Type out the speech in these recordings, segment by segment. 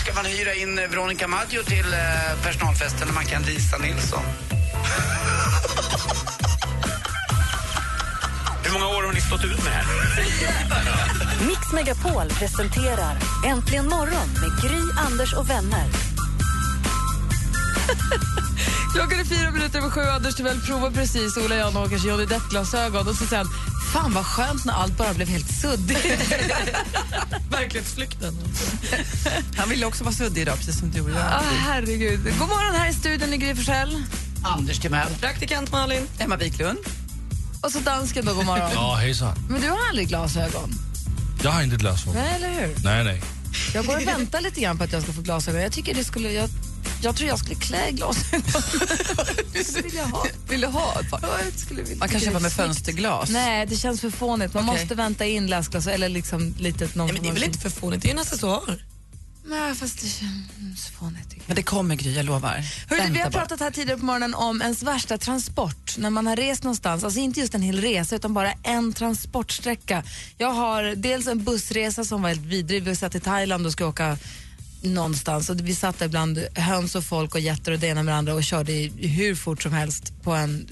ska man hyra in Veronica Maggio till eh, personalfesten när man kan Lisa Nilsson. Hur många år har ni stått ut med här? Mix Megapol presenterar Äntligen morgon med Gry, Anders och vänner. Klockan är fyra minuter över sju. Anders Timell provar precis Ola Janåkers Johnny Depp-glasögon och så han Fan vad skönt när allt bara blev helt suddigt. Verklighetsflykten. Han ville också vara suddig idag, precis som du och jag. ah, herregud. God morgon här i studion i Gry. Anders Timell. Praktikant Malin. Emma Wiklund. Och så dansken då, god morgon. Ja, hejsan. Men du har aldrig glasögon? Jag har inte glasögon. Nej, eller hur? Nej, nej. Jag går och väntar lite grann på att jag ska få glasögon. Jag tycker det skulle... Jag, jag tror jag skulle klä glasögon. det vill jag ha. Vill du ha ett par? Ja, jag skulle vilja- Man kan köpa med fönsterglas. Nej, det känns för fånigt. Man Okej. måste vänta in läsglasögon eller liksom litet någon Nej, men det är väl inte för fånigt, det är en accessoar. Nej, fast det känns fånigt tycker jag. Men det kommer Gry, jag lovar. Hörru, vi har bara. pratat här tidigare på morgonen om ens värsta transport. När man har rest någonstans, alltså inte just en hel resa utan bara en transportsträcka. Jag har dels en bussresa som var helt vidrig. Vi satt i Thailand och skulle åka någonstans och vi satt där bland höns och folk och getter och det ena med det andra och körde hur fort som helst på en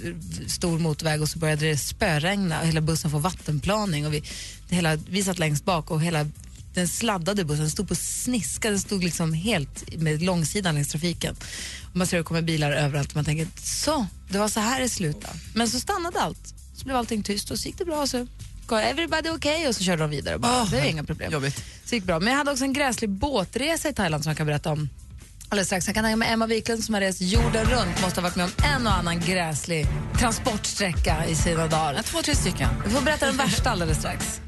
stor motorväg och så började det spöregna och hela bussen får vattenplaning och vi, det hela, vi satt längst bak och hela den sladdade bussen stod på sniska, den stod liksom helt med långsidan längs trafiken. Och man ser hur det kommer bilar överallt och man tänker så, det var så här det slutade. Men så stannade allt, så blev allting tyst och så gick det bra. Så gav everybody okay och så körde de vidare. Och bara, Åh, det var inga problem. jobbigt. Så gick bra. Men jag hade också en gräslig båtresa i Thailand som jag kan berätta om alldeles strax. Jag kan tänka mig Emma Wiklund som har rest jorden runt måste ha varit med om en och annan gräslig transportsträcka i sina dagar. Två, tre stycken. Vi får berätta den värsta alldeles strax.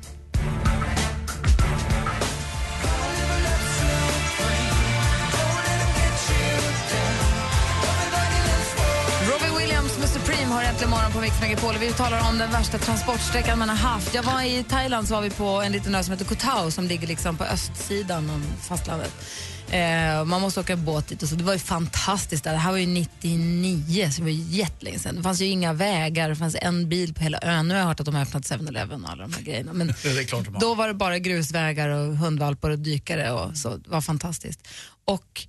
Supreme har äntligen morgon på Mix Megapol. Vi talar om den värsta transportsträckan man har haft. Jag var i Thailand så var vi på en liten ö som heter Koh Tao som ligger liksom på östsidan av fastlandet. Eh, man måste åka båt dit och så. Det var ju fantastiskt där. Det här var ju 99, så det var jättelänge sedan. Det fanns ju inga vägar, det fanns en bil på hela ön. Nu har jag hört att de har öppnat 7-Eleven och alla de här grejerna. Men då var det bara grusvägar och hundvalpar och dykare och så. Det var fantastiskt. Och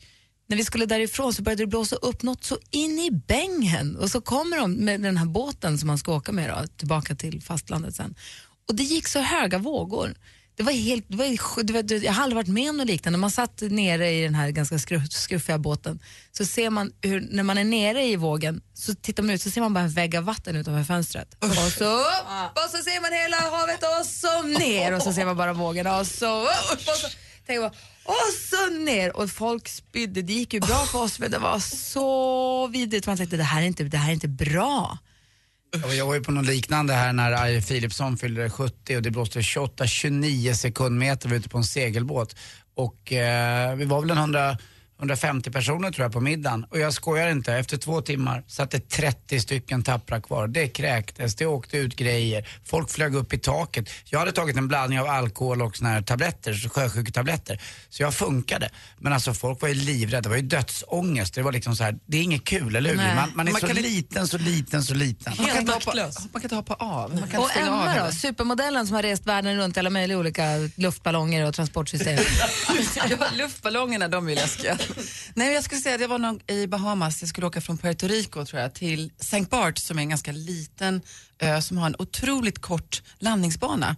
när vi skulle därifrån så började det blåsa upp något så in i bängen och så kommer de med den här båten som man ska åka med då, tillbaka till fastlandet sen. Och det gick så höga vågor. Det var helt, det var, det var, jag har aldrig varit med om något liknande. Man satt nere i den här ganska skruff, skruffiga båten så ser man hur, när man är nere i vågen så tittar man ut så ser man bara en vägg av vatten utanför fönstret. Och så upp och så ser man hela havet och så ner och så ser man bara vågorna och så upp och så Tänk bara, och så ner och folk spydde. Det gick ju bra för oss men det var så vidrigt. Man tänkte det här är inte, det här är inte bra. Jag var ju på något liknande här när Arje Philipsson fyllde 70 och det blåste 28-29 sekundmeter vi var ute på en segelbåt. Och eh, vi var väl en 100, 150 personer tror jag på middagen. Och jag skojar inte, efter två timmar satt det 30 stycken tappra kvar. Det kräktes, det åkte ut grejer, folk flög upp i taket. Jag hade tagit en blandning av alkohol och såna här tabletter, så sjösjuketabletter. Så jag funkade. Men alltså folk var ju livrädda, det var ju dödsångest. Det var liksom så här, det är inget kul, eller hur? Nej. Man, man är Man så kan- liten, så liten, så liten. Man kan, hoppa, man kan inte hoppa av. Man kan Och Emma då, henne. supermodellen som har rest världen runt i alla möjliga olika luftballonger och transportsystem. ja, luftballongerna, de är läskiga. Nej, jag skulle säga att jag var nog i Bahamas, jag skulle åka från Puerto Rico tror jag, till St. Bart som är en ganska liten ö som har en otroligt kort landningsbana.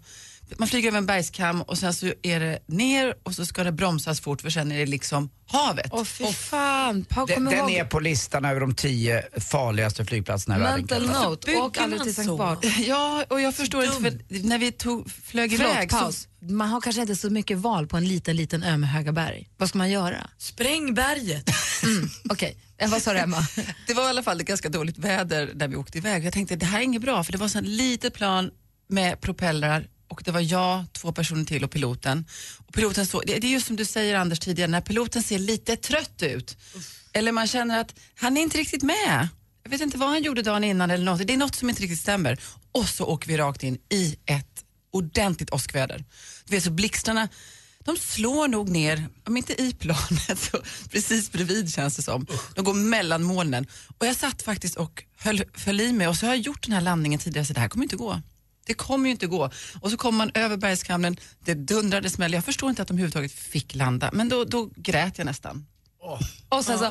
Man flyger över en bergskam och sen så är det ner och så ska det bromsas fort för sen är det liksom havet. Åh fy fan, pa, Den, den är på listan över de tio farligaste flygplatserna i världen. Mental note, åk aldrig till Sankt så? Bart. Ja, och jag förstår inte för när vi tog, flög Förlåt, iväg så paus. Man har kanske inte så mycket val på en liten, liten ö med höga berg. Vad ska man göra? spräng berget. Mm, Okej, Eh, vad sa du Emma? Det var i alla fall ett ganska dåligt väder där vi åkte iväg. Jag tänkte det här är inget bra för det var så ett litet plan med propellrar och det var jag, två personer till och piloten. Och piloten så, det, det är just som du säger Anders tidigare, när piloten ser lite trött ut Eller man känner att han är inte riktigt med. Jag vet inte vad han gjorde dagen innan eller något. Det är något som inte riktigt stämmer. Och så åker vi rakt in i ett ordentligt åskväder. Du vet så blixtarna, de slår nog ner, om inte i planet så precis bredvid känns det som. De går mellan molnen. Och jag satt faktiskt och höll, höll i mig och så har jag gjort den här landningen tidigare så det här kommer inte gå. Det kommer ju inte gå. Och så kommer man över bergskammen, det dundrade smäll. Jag förstår inte att de överhuvudtaget fick landa, men då, då grät jag nästan. Och sen så,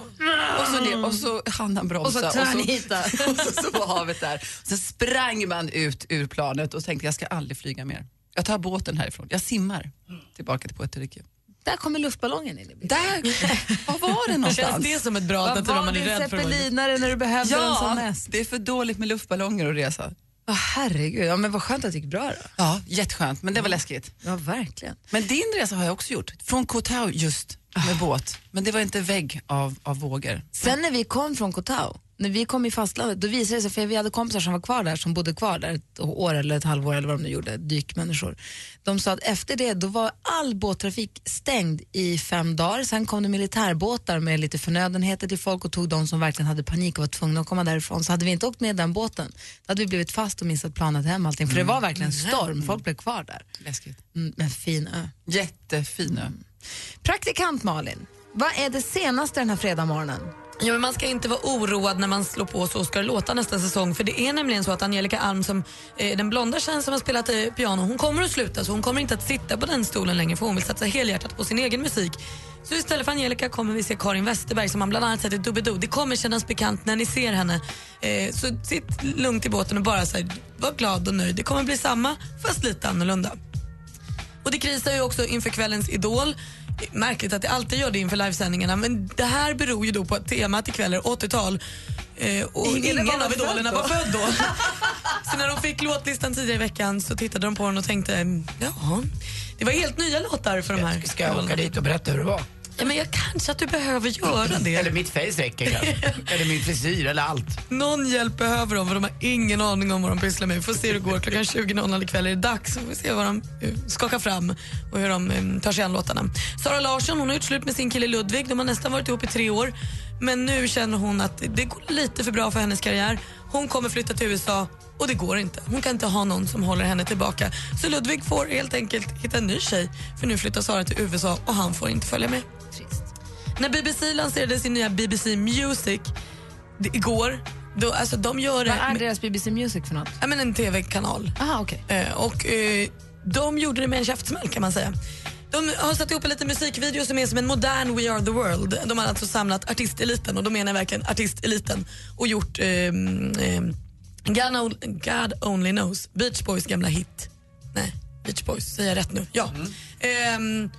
Och så, ner, och så hann han bromsa Och så och så, och så, så var havet där. Sen sprang man ut ur planet och tänkte jag ska aldrig flyga mer. Jag tar båten härifrån. Jag simmar tillbaka till Puerto Rico. där kommer luftballongen in i bilden. Där, var var det någonstans? Känns det som ett bra alternativ om var man är din rädd för att vara zeppelinare när du behövde den som Ja, mest? det är för dåligt med luftballonger att resa. Åh, herregud, ja, men vad skönt att det gick bra då. Ja, jätteskönt, men det var läskigt. Ja, verkligen. Men din resa har jag också gjort. Från Koh Tao just med båt. Men det var inte vägg av, av vågor. Sen när vi kom från Koh Tao, när vi kom i fastlandet, då visade det sig, för vi hade kompisar som var kvar där, som bodde kvar där ett år eller ett halvår eller vad de nu gjorde, dykmänniskor. De sa att efter det, då var all båttrafik stängd i fem dagar. Sen kom det militärbåtar med lite förnödenheter till folk och tog de som verkligen hade panik och var tvungna att komma därifrån. Så hade vi inte åkt med den båten, då hade vi blivit fast och missat planet hem allting. För det var verkligen storm, folk blev kvar där. Läskigt. Mm, men fin ö. Jättefin ö. Praktikant Malin, vad är det senaste den här fredagsmorgonen? Ja, men man ska inte vara oroad när man slår på Så ska det låta nästa säsong. För det är nämligen så att Angelica Alm, som, eh, den blonda tjejen som har spelat eh, piano, hon kommer att sluta så hon kommer inte att sitta på den stolen längre för hon vill satsa helhjärtat på sin egen musik. Så istället för Angelica kommer vi se Karin Westerberg som man bland annat sett i Doobidoo. Det kommer kännas bekant när ni ser henne. Eh, så sitt lugnt i båten och bara så här, var glad och nöjd. Det kommer bli samma fast lite annorlunda. Det krisar ju också inför kvällens Idol. Märkligt att det alltid gör det inför livesändningarna men det här beror ju då på att temat ikväll är 80-tal eh, och Ingen ingen, av idolerna var född då. så när de fick låtlistan tidigare i veckan så tittade de på den och tänkte ja, det var helt nya låtar för de här. Ska jag åka dit och berätta hur det var? Ja, men jag kanske att du behöver göra det. Eller mitt face räcker kanske. Eller min frisyr eller allt. Någon hjälp behöver de för de har ingen aning om vad de pysslar med. Vi får se hur det går. Klockan 20.00 ikväll är det dags. Så får vi se vad de eh, skakar fram och hur de eh, tar sig an låtarna. Sara Larsson hon har gjort slut med sin kille Ludvig. De har nästan varit ihop i tre år. Men nu känner hon att det går lite för bra för hennes karriär. Hon kommer flytta till USA och det går inte. Hon kan inte ha någon som håller henne tillbaka. Så Ludvig får helt enkelt hitta en ny tjej. För nu flyttar Sara till USA och han får inte följa med. Trist. När BBC lanserade sin nya BBC Music igår, då, alltså de gör. Vad är deras BBC Music för något? Ja, men en tv-kanal. Aha, okej. Eh, och eh, de gjorde det med en käftsmäll kan man säga. De har satt ihop en liten musikvideo som är som en modern We Are The World. De har alltså samlat artisteliten, och då menar jag verkligen artisteliten, och gjort eh, eh, God, on- God Only Knows, Beach Boys gamla hit. Nej, Beach Boys, säger jag rätt nu? Ja. Ehm,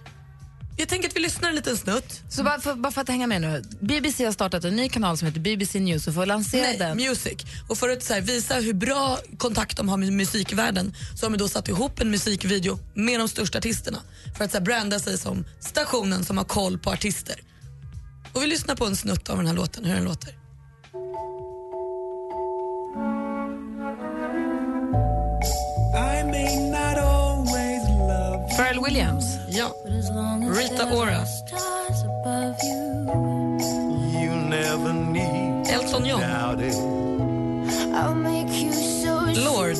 jag tänker att vi lyssnar en liten snutt. Så bara för, bara för att hänga med nu. BBC har startat en ny kanal som heter BBC News och för att lansera Nej, den. Music. Och för att här, visa hur bra kontakt de har med musikvärlden så har de då satt ihop en musikvideo med de största artisterna för att så här, branda sig som stationen som har koll på artister. Och vi lyssnar på en snutt av den här låten, hur den låter. Pharrell Williams. Ja. Rita Ora. Elton John. Lord.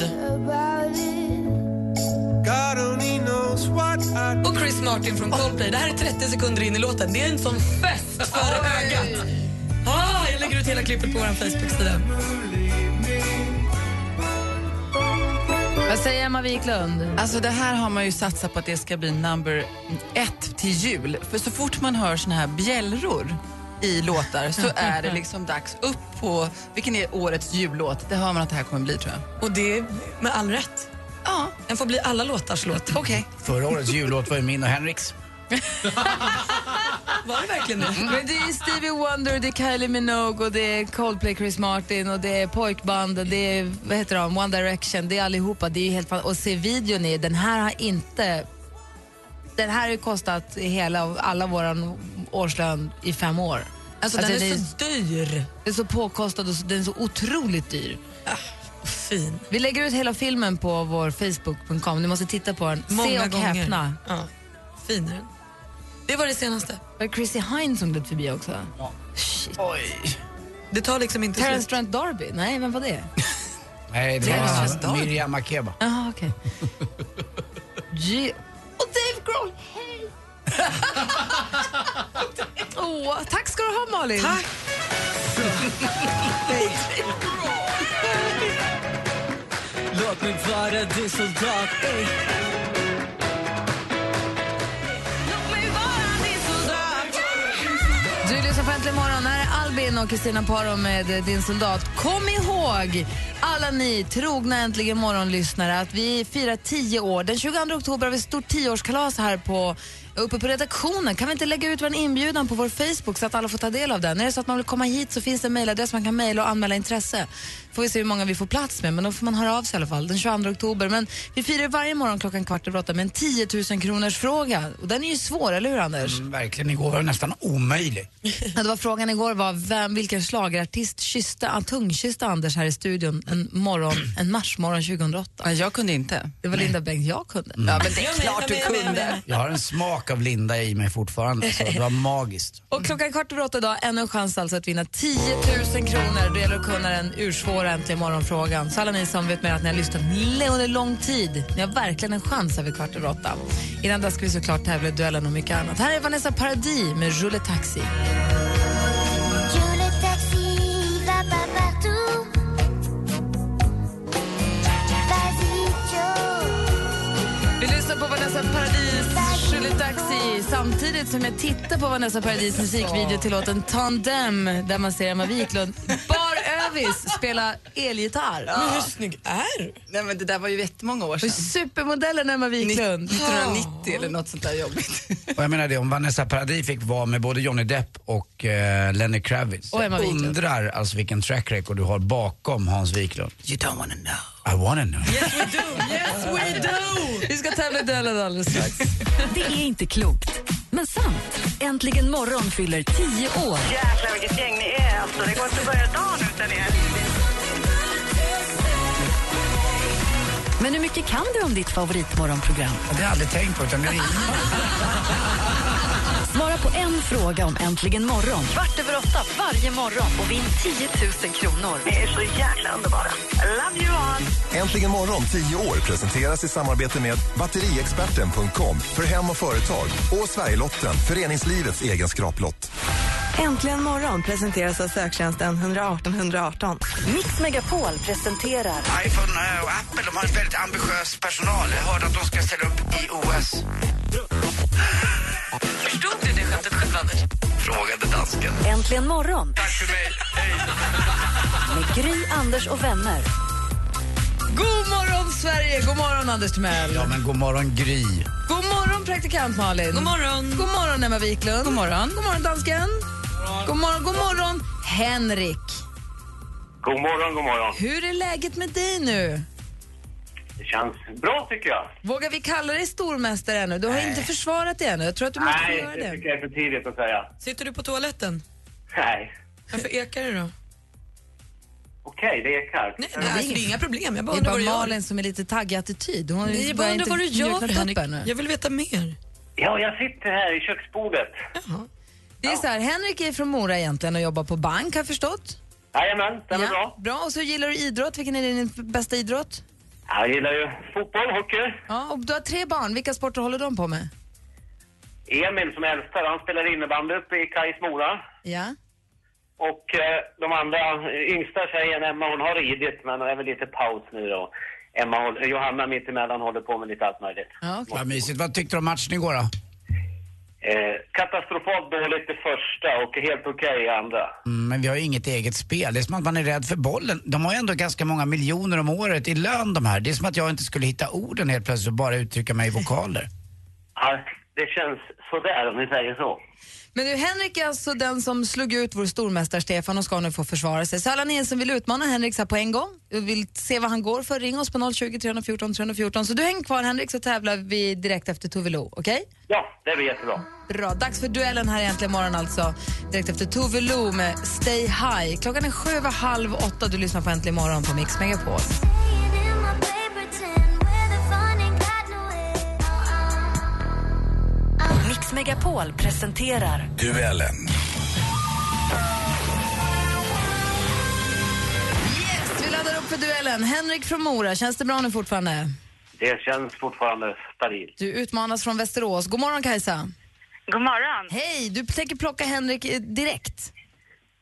Och Chris Martin från Coldplay. Det här är 30 sekunder in i låten. Det är en sån fest för ögat. Ah, jag lägger ut hela klippet på vår Facebook-sida. Vad säger Emma Wiklund? Alltså det här har man ju satsat på att det ska bli number ett till jul. För så fort man hör såna här bjällror i låtar så är det liksom dags upp på, vilken är årets jullåt? Det hör man att det här kommer bli tror jag. Och det är med all rätt. Ja, Den får bli alla låtars låt. okej. Förra årets jullåt var ju min och Henriks. Var det verkligen det? Men det är Stevie Wonder, det är Kylie Minogue och det är Coldplay, Chris Martin och det är pojkbanden, det är vad heter de, One Direction, det är allihopa. Det är helt fan- och se videon är, den här har inte, den här har ju kostat hela, alla våran årslön i fem år. Alltså, Alltså, den det är- så dyr. Det är så påkostad och så, den är så otroligt dyr. Fin. Vi lägger ut hela filmen på vår Facebook.com. Ni måste titta på den. Många Se och gånger. häpna. Ja. Fin är den. Det var det senaste. Var det Chrissy Hine som gled förbi också? Ja. Shit. Oj. Det tar liksom inte Terence slut. Trent D'Arby? Nej, vem var det? Nej, det var. Miriam Makeba. Jaha, okej. G- Och Dave Grohl, hej! Åh, tack ska du ha, Malin. Tack. Låt mig vara din soldat, ey. Lyssnar på Äntligen morgon. Här är Albin och Kristina Paro med Din soldat. Kom ihåg, alla ni trogna Äntligen morgon-lyssnare, att vi firar tio år. Den 22 oktober har vi ett stort tioårskalas här på uppe på redaktionen. Kan vi inte lägga ut vår inbjudan på vår Facebook så att alla får ta del av den? Är det så att man vill komma hit så finns det en mejladress man kan mejla och anmäla intresse. Får vi se hur många vi får plats med, men då får man höra av sig i alla fall den 22 oktober. Men vi firar varje morgon klockan kvart över åtta med en 10 000 kronors fråga. Och den är ju svår, eller hur Anders? Mm, verkligen, igår var det nästan omöjlig. Ja, det var frågan igår var vem, vilken schlagerartist kysste, ah, tungkysste Anders här i studion en morgon, en marsmorgon 2008. Jag kunde inte. Det var Linda Bengt, jag kunde. Mm. Ja, men det är klart du kunde. Jag har en smak av Linda i mig fortfarande, så det var magiskt. Och klockan kvart över åtta idag, ännu en chans alltså att vinna 10 000 kronor. Det gäller att kunna den ursvåra äntligen morgonfrågan. Så alla ni som vet med att ni har lyssnat under lång tid, ni har verkligen en chans här vid kvart över åtta. Innan dess ska vi såklart tävla i duellen och mycket annat. Här är Vanessa Paradis med Roule Taxi. Vi lyssnar på Vanessa Paradis Taxi samtidigt som jag tittar på Vanessa Paradis musikvideo till låten Tandem där man ser Emma Wiklund bar övis spela elgitarr. Men hur snygg är du? Nej, men det där var ju jättemånga år sedan. Supermodellen Emma Wiklund. 1990 eller något sånt där jobbigt. Och jag menar det, om Vanessa Paradis fick vara med både Johnny Depp och eh, Lenny Kravitz. Och Emma jag Wiklund. undrar alltså vilken track record du har bakom Hans Wiklund. You don't wanna know. I wanna know. Yes we do! Yes we do! Vi ska tävla i duellen alldeles strax. Det är inte klokt, men sant. Äntligen morgon fyller 10 år. Jäklar vilket gäng ni är. Alltså, det går inte att börja dagen utan er. Men hur mycket kan du om ditt favoritmorgonprogram? Det har jag aldrig tänkt på, utan det är Svara på en fråga om Äntligen morgon kvart över åtta varje morgon och vinn 10 000 kronor. Ni är så jäkla underbara. I love you all. Äntligen morgon 10 år presenteras i samarbete med batteriexperten.com för hem och företag och Sverigelotten, föreningslivets egen skraplott. Äntligen morgon presenteras av söktjänsten 118 118. Mix Megapol presenterar iPhone eh, och Apple de har en väldigt ambitiös personal. Jag hörde att de ska ställa upp i OS. Förstod du det skämtet själv, Anders? Frågade dansken. Äntligen morgon Tack för mig. med Gry, Anders och vänner. God morgon Sverige, god morgon Anders Timell. Ja, men god morgon Gry. God morgon praktikant Malin. God morgon. God morgon Emma Wiklund. God morgon. God morgon dansken. God morgon, god morgon Henrik. God morgon, god morgon. Hur är läget med dig nu? Det känns bra tycker jag. Vågar vi kalla dig stormästare ännu? Du har inte försvarat dig ännu. Jag tror att du måste få Nej, göra det det. tycker jag är för tidigt att säga. Sitter du på toaletten? Nej. Varför ekar det då? Okej, det ekar. Nej, nej, alltså, det är inga problem. Jag bara Det är undrar bara vad du gör. Malin som är lite taggig attityd. Hon Nej, jag bara undrar vad du gör, Henrik. Jag vill veta mer. Ja, jag sitter här i köksbordet. Det är så här, Henrik är från Mora egentligen och jobbar på bank har jag förstått. Jajamän, stämmer bra. Bra, och så gillar du idrott. Vilken är din bästa idrott? Jag gillar ju fotboll, hockey. Ja, och du har tre barn. Vilka sporter håller de på med? Emil som är äldsta, han spelar innebandy uppe i Kais Mora. Ja. Och eh, de andra, yngsta tjejen Emma, hon har ridit men det är väl lite paus nu då. Emma, Johanna mittemellan håller på med lite allt möjligt. Ja, Vad mysigt. Vad tyckte du om matchen igår då? Eh, katastrofalt dåligt det första och helt okej i andra. Mm, men vi har ju inget eget spel. Det är som att man är rädd för bollen. De har ju ändå ganska många miljoner om året i lön de här. Det är som att jag inte skulle hitta orden helt plötsligt och bara uttrycka mig i vokaler. Ja, det känns sådär om ni säger så. Men du, Henrik är alltså den som slog ut vår stormästare Stefan och ska nu få försvara sig. Så alla ni som vill utmana Henrik här på en gång, och vill se vad han går för, ring oss på 020 314 314. Så du hänger kvar Henrik så tävlar vi direkt efter Tove Lo, okej? Ja, det blir jättebra. Bra, dags för duellen här egentligen imorgon alltså. Direkt efter Tove Lo med Stay High. Klockan är sju över halv åtta. Du lyssnar på Äntligen morgon på Mix Megapol. Mix Megapol presenterar Duellen. Yes, vi laddar upp för duellen. Henrik från Mora, känns det bra nu fortfarande? Det känns fortfarande stabilt. Du utmanas från Västerås. God morgon Kajsa. God morgon. Hej, du tänker plocka Henrik eh, direkt?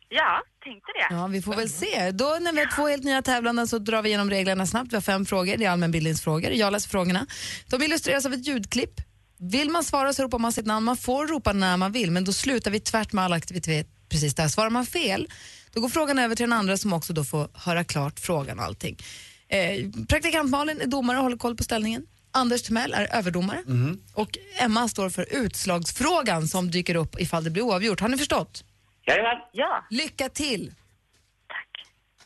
Ja, tänkte det. Ja, vi får väl se. Då när vi har två helt nya tävlanden så drar vi igenom reglerna snabbt. Vi har fem frågor, det är allmänbildningsfrågor. Jag läser frågorna. De illustreras av ett ljudklipp. Vill man svara så ropar man sitt namn. Man får ropa när man vill, men då slutar vi tvärt med all aktivitet precis där. Svarar man fel, då går frågan över till den andra som också då får höra klart frågan och allting. Eh, praktikant Malin är domare och håller koll på ställningen. Anders Timell är överdomare. Och Emma står för utslagsfrågan som dyker upp ifall det blir oavgjort. Har ni förstått? Jajamän. Ja. Lycka till!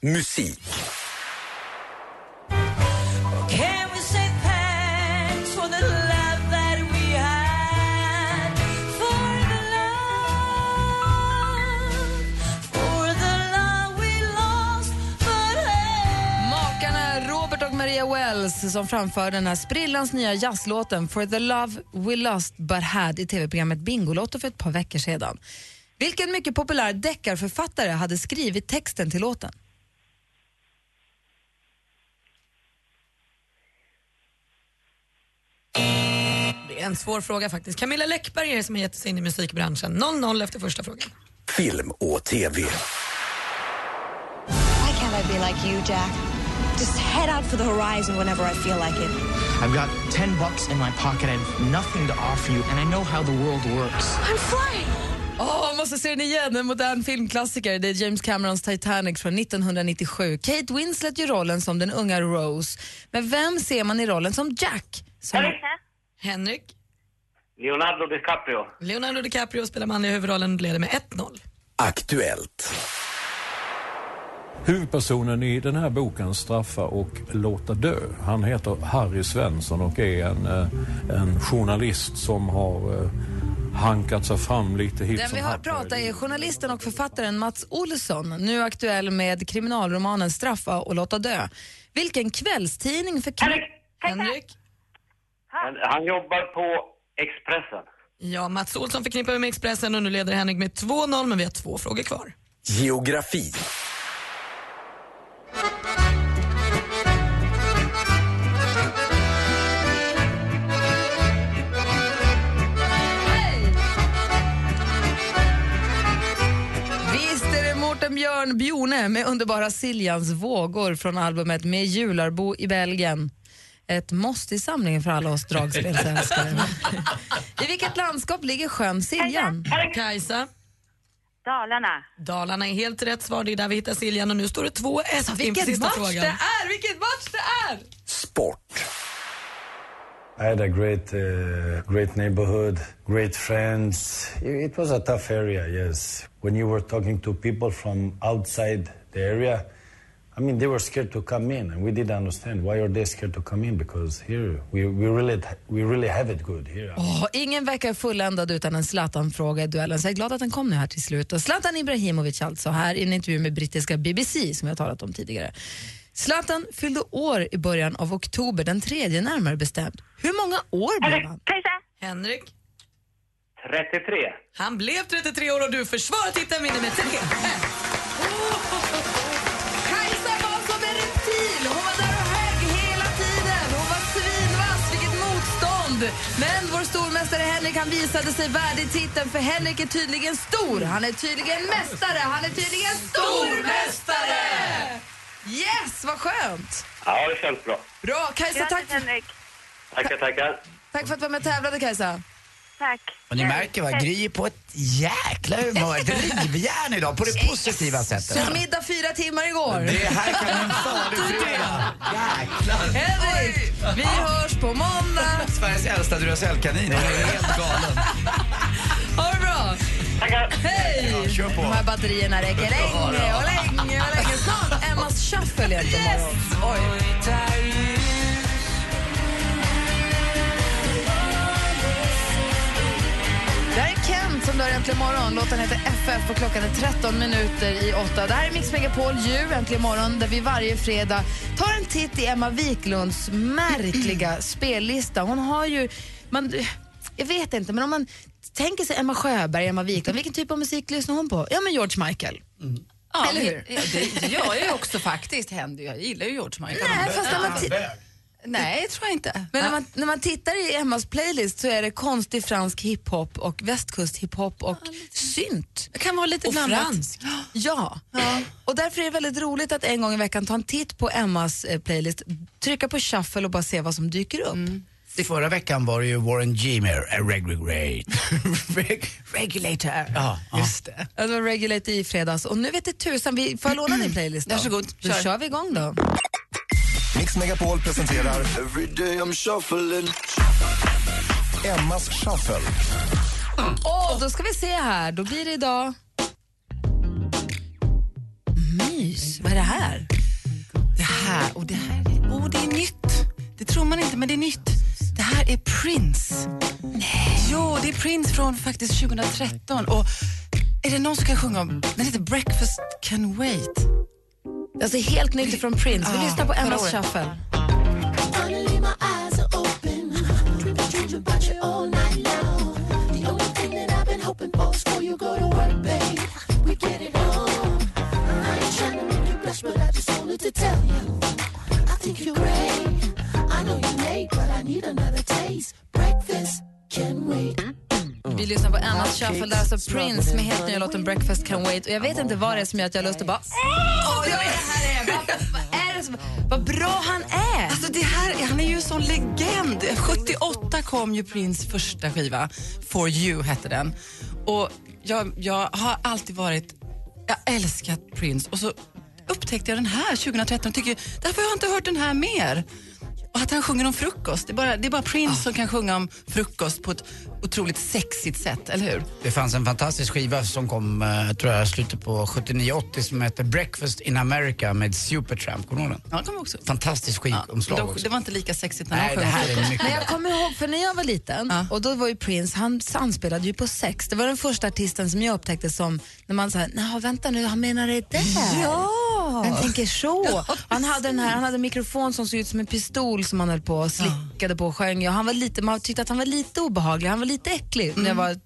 Musik. Wells som framför den här sprillans nya jazzlåten For the love we lost but had i tv-programmet Bingolotto för ett par veckor sedan. Vilken mycket populär deckarförfattare hade skrivit texten till låten? Det är en svår fråga faktiskt. Camilla Läckberg är det som har gett sig in i musikbranschen. 0-0 efter första frågan. Film och TV. Why can't I be like you, Jack? Just head out for the horizon whenever I feel like it. I've got 10 bucks in my pocket. I have nothing to offer you, and I know how the world works. I'm flying! Åh, måste se den igen. En modern filmklassiker. Det är James Camerons Titanic från 1997. Kate Winslet gör rollen som den unga Rose. Men vem ser man i rollen som Jack? Som... Henrik? Leonardo DiCaprio. Leonardo DiCaprio spelar manliga huvudrollen och leder med 1-0. Aktuellt. Huvudpersonen i den här boken Straffa och låta dö. Han heter Harry Svensson och är en, eh, en journalist som har eh, hankat sig fram lite hit Den vi har pratat är journalisten och författaren Mats Olsson, nu aktuell med kriminalromanen Straffa och låta dö. Vilken kvällstidning för... Henrik! Henrik? Han, han jobbar på Expressen. Ja, Mats Olsson förknippar vi med Expressen och nu leder Henrik med 2-0 men vi har två frågor kvar. Geografi. Björn Bjorne med underbara Siljans vågor från albumet Med jularbo i Belgien. Ett måste i samlingen för alla oss dragspelsälskare. I vilket landskap ligger sjön Siljan? Kajsa? Dalarna. Dalarna är helt rätt svar. Det är där vi hittar Siljan och nu står det 2-1 inför Vilken sista match frågan. det är! Vilken match det är! I had a great, uh, great neighborhood, great friends. It it was a tough area, yes. When you were talking to people from outside the area, I mean, they were scared to come in, and we didn't understand why are they scared to come in because here we, we really we really have it good here. Åh, ingen vecka är fulländad utan en Zlatan-fråga i duellen, så jag är glad att den kom nu här till slut. Och Zlatan Ibrahimovic alltså, här i en intervju med brittiska BBC som har talat om tidigare. Zlatan fyllde år i början av oktober, den tredje närmare bestämt. Hur många år blev han? Henrik? 33. Han blev 33 år och du försvarar titeln vinner med 3 Kajsa motstånd. Men vår stormästare Henrik han visade sig värdig titeln för Henrik är tydligen stor. Han är tydligen mästare. Han är tydligen stormästare! Yes, vad skönt. Ja, det känns bra. Bra. Kajsa, tack, Tackar, tackar. tack för att du var med och tävlade, Kajsa. Tack. Och ni märker va, Gry är på ett jäkla humör, ett rivjärn idag på det positiva sättet. Så middag fyra timmar igår. Det här kan en farlig fredag. Jäklar. Henrik, vi hörs på måndag. Sveriges äldsta Duracellkanin. Hon är helt galen. Ha det bra. Hej! Ja, kör på. De här batterierna räcker länge och länge och länge. Snart Emmas shuffle egentligen imorgon. Oj. Som dör äntligen morgon. Låten heter FF och klockan är 13 minuter i 8. Det här är Mix Megapol Djur äntligen morgon där vi varje fredag tar en titt i Emma Wiklunds märkliga spellista. Hon har ju... Man, Jag vet inte, men om man tänker sig Emma Sjöberg, Emma Wiklund, vilken typ av musik lyssnar hon på? Ja, men George Michael. Ja, Eller hur? Det, det, gör jag ju också faktiskt. Händer. ju. Jag gillar ju George Michael. Nej, fast när man Nej, tror jag inte. Men när man, när man tittar i Emmas playlist så är det konstig fransk hiphop och västkust hiphop och synt. Det kan vara lite och blandat. franskt. Ja. och därför är det väldigt roligt att en gång i veckan ta en titt på Emmas eh, playlist, trycka på shuffle och bara se vad som dyker upp. I förra veckan var det ju Warren G med A Regulate. Reg- Regulator. Ja, just det. Ja, Det var Regulate i fredags och nu vet det tusan, vi får jag låna din playlist då? Varsågod, Då kör. kör vi igång då. Mix Megapol presenterar I'm shuffling. Emmas shuffle. Och då ska vi se här, då blir det idag mys. Vad är det här? Det här och det här, oh, det är nytt. Det tror man inte, men det är nytt. Det här är Prince. Nej. Jo, det är Prince från faktiskt 2013. Och är det någon som kan sjunga om, den heter Breakfast Can Wait. Alltså helt nytt från Prince. Vi Ja, lyssnar på Emmas shuffle. Finally, my eyes are shuffle, där är alltså Prince med helt nya låten Breakfast Can Wait. Och jag vet inte vad det är som gör att jag har lust att bara Åh, vad det här är! Vad, vad är det som, vad bra han är! Alltså det här, han är ju en sån legend. 78 kom ju Prince första skiva, For You hette den. Och jag, jag har alltid varit, jag älskat Prince och så upptäckte jag den här 2013 och tycker, därför har jag inte hört den här mer. Och att han sjunger om frukost. Det är bara, det är bara Prince som kan sjunga om frukost på ett otroligt sexigt sätt, eller hur? Det fanns en fantastisk skiva som kom, eh, tror jag, slutet på 79-80 som hette Breakfast in America med Supertramp. Kommer du ihåg den? Ja, det kommer också. Fantastisk skivomslag Då- också. Det var inte lika sexigt när Nej, han det sjöng här är mycket Men jag kommer ihåg, för när jag var liten, och då var ju Prince, han anspelade ju på sex. Det var den första artisten som jag upptäckte som, när man sa, nej vänta nu, han menar det där. Ja! Han tänker så. Han hade den här, han hade en mikrofon som såg ut som en pistol som han höll på och slickade på och sjöng. Ja, han var lite, man tyckte att han var lite obehaglig, han var lite äcklig när jag var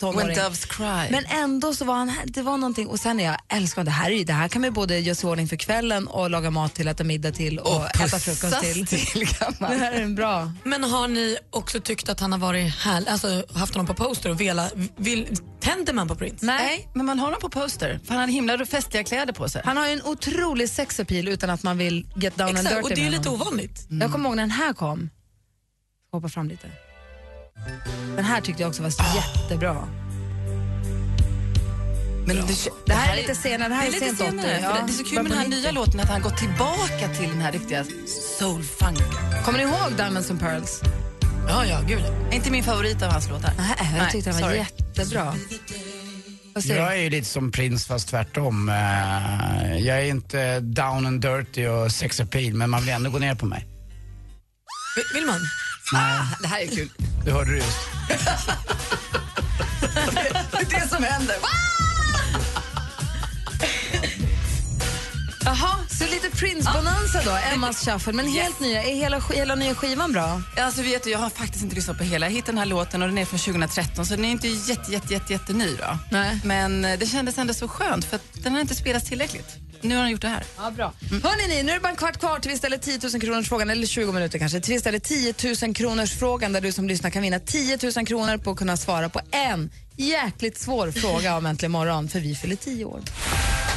tonåring. When doves cry. Men ändå så var han, det var någonting, och sen är jag älskar det här, det här kan man både göra sig ordning för kvällen och laga mat till, äta middag till och, Och äta frukost till. till. Det här är en bra. Men har ni också tyckt att han har varit härlig, alltså haft honom på poster och velat, vill, tänder man på Prince? Nej. men man har honom på poster. För han hade himla festliga kläder på sig. Han har ju en otrolig sexappeal utan att man vill get down and Exakt, dirty och det är med lite honom. ovanligt. Jag kommer ihåg när den här kom. Hoppa fram lite. Den här tyckte jag också var så jättebra. Men det, Det här är lite senare, det här det är är lite sent senare. 80. För Ja, det, det är så kul med den här 90. nya låten att han gått tillbaka till den här riktiga soul-funk. Kommer ni ihåg Diamonds and Pearls? Ja, ja, gud. Inte min favorit av hans låtar. Nej, jag tyckte den var sorry. jättebra. Jag är ju lite som Prince fast tvärtom. Eh, Jag är inte down and dirty och sex appeal men man vill ändå gå ner på mig. Vill, vill man? Nej, Det här är kul. Det hörde du just. Det är det som händer. Jaha, så lite Prince-bonanza då, Emmas shuffle. Men helt nya, är hela, hela nya skivan bra? Alltså vet du, jag har faktiskt inte lyssnat på hela. Jag hittade den här låten och den är från 2013 så den är inte jätte, jätte, jätte, jätte ny då. Nej. Men eh, det kändes ändå så skönt för den har inte spelats tillräckligt. Nu har den gjort det här. Ja, bra. Hörrni, ni, nu är det bara en kvart kvar till vi ställer 10 000 kronors frågan, eller 20 minuter kanske, till vi ställer 10 000 kronors frågan där du som lyssnar kan vinna 10 000 kronor på att kunna svara på en jäkligt svår fråga om Äntligen morgon, för vi fyller 10 år.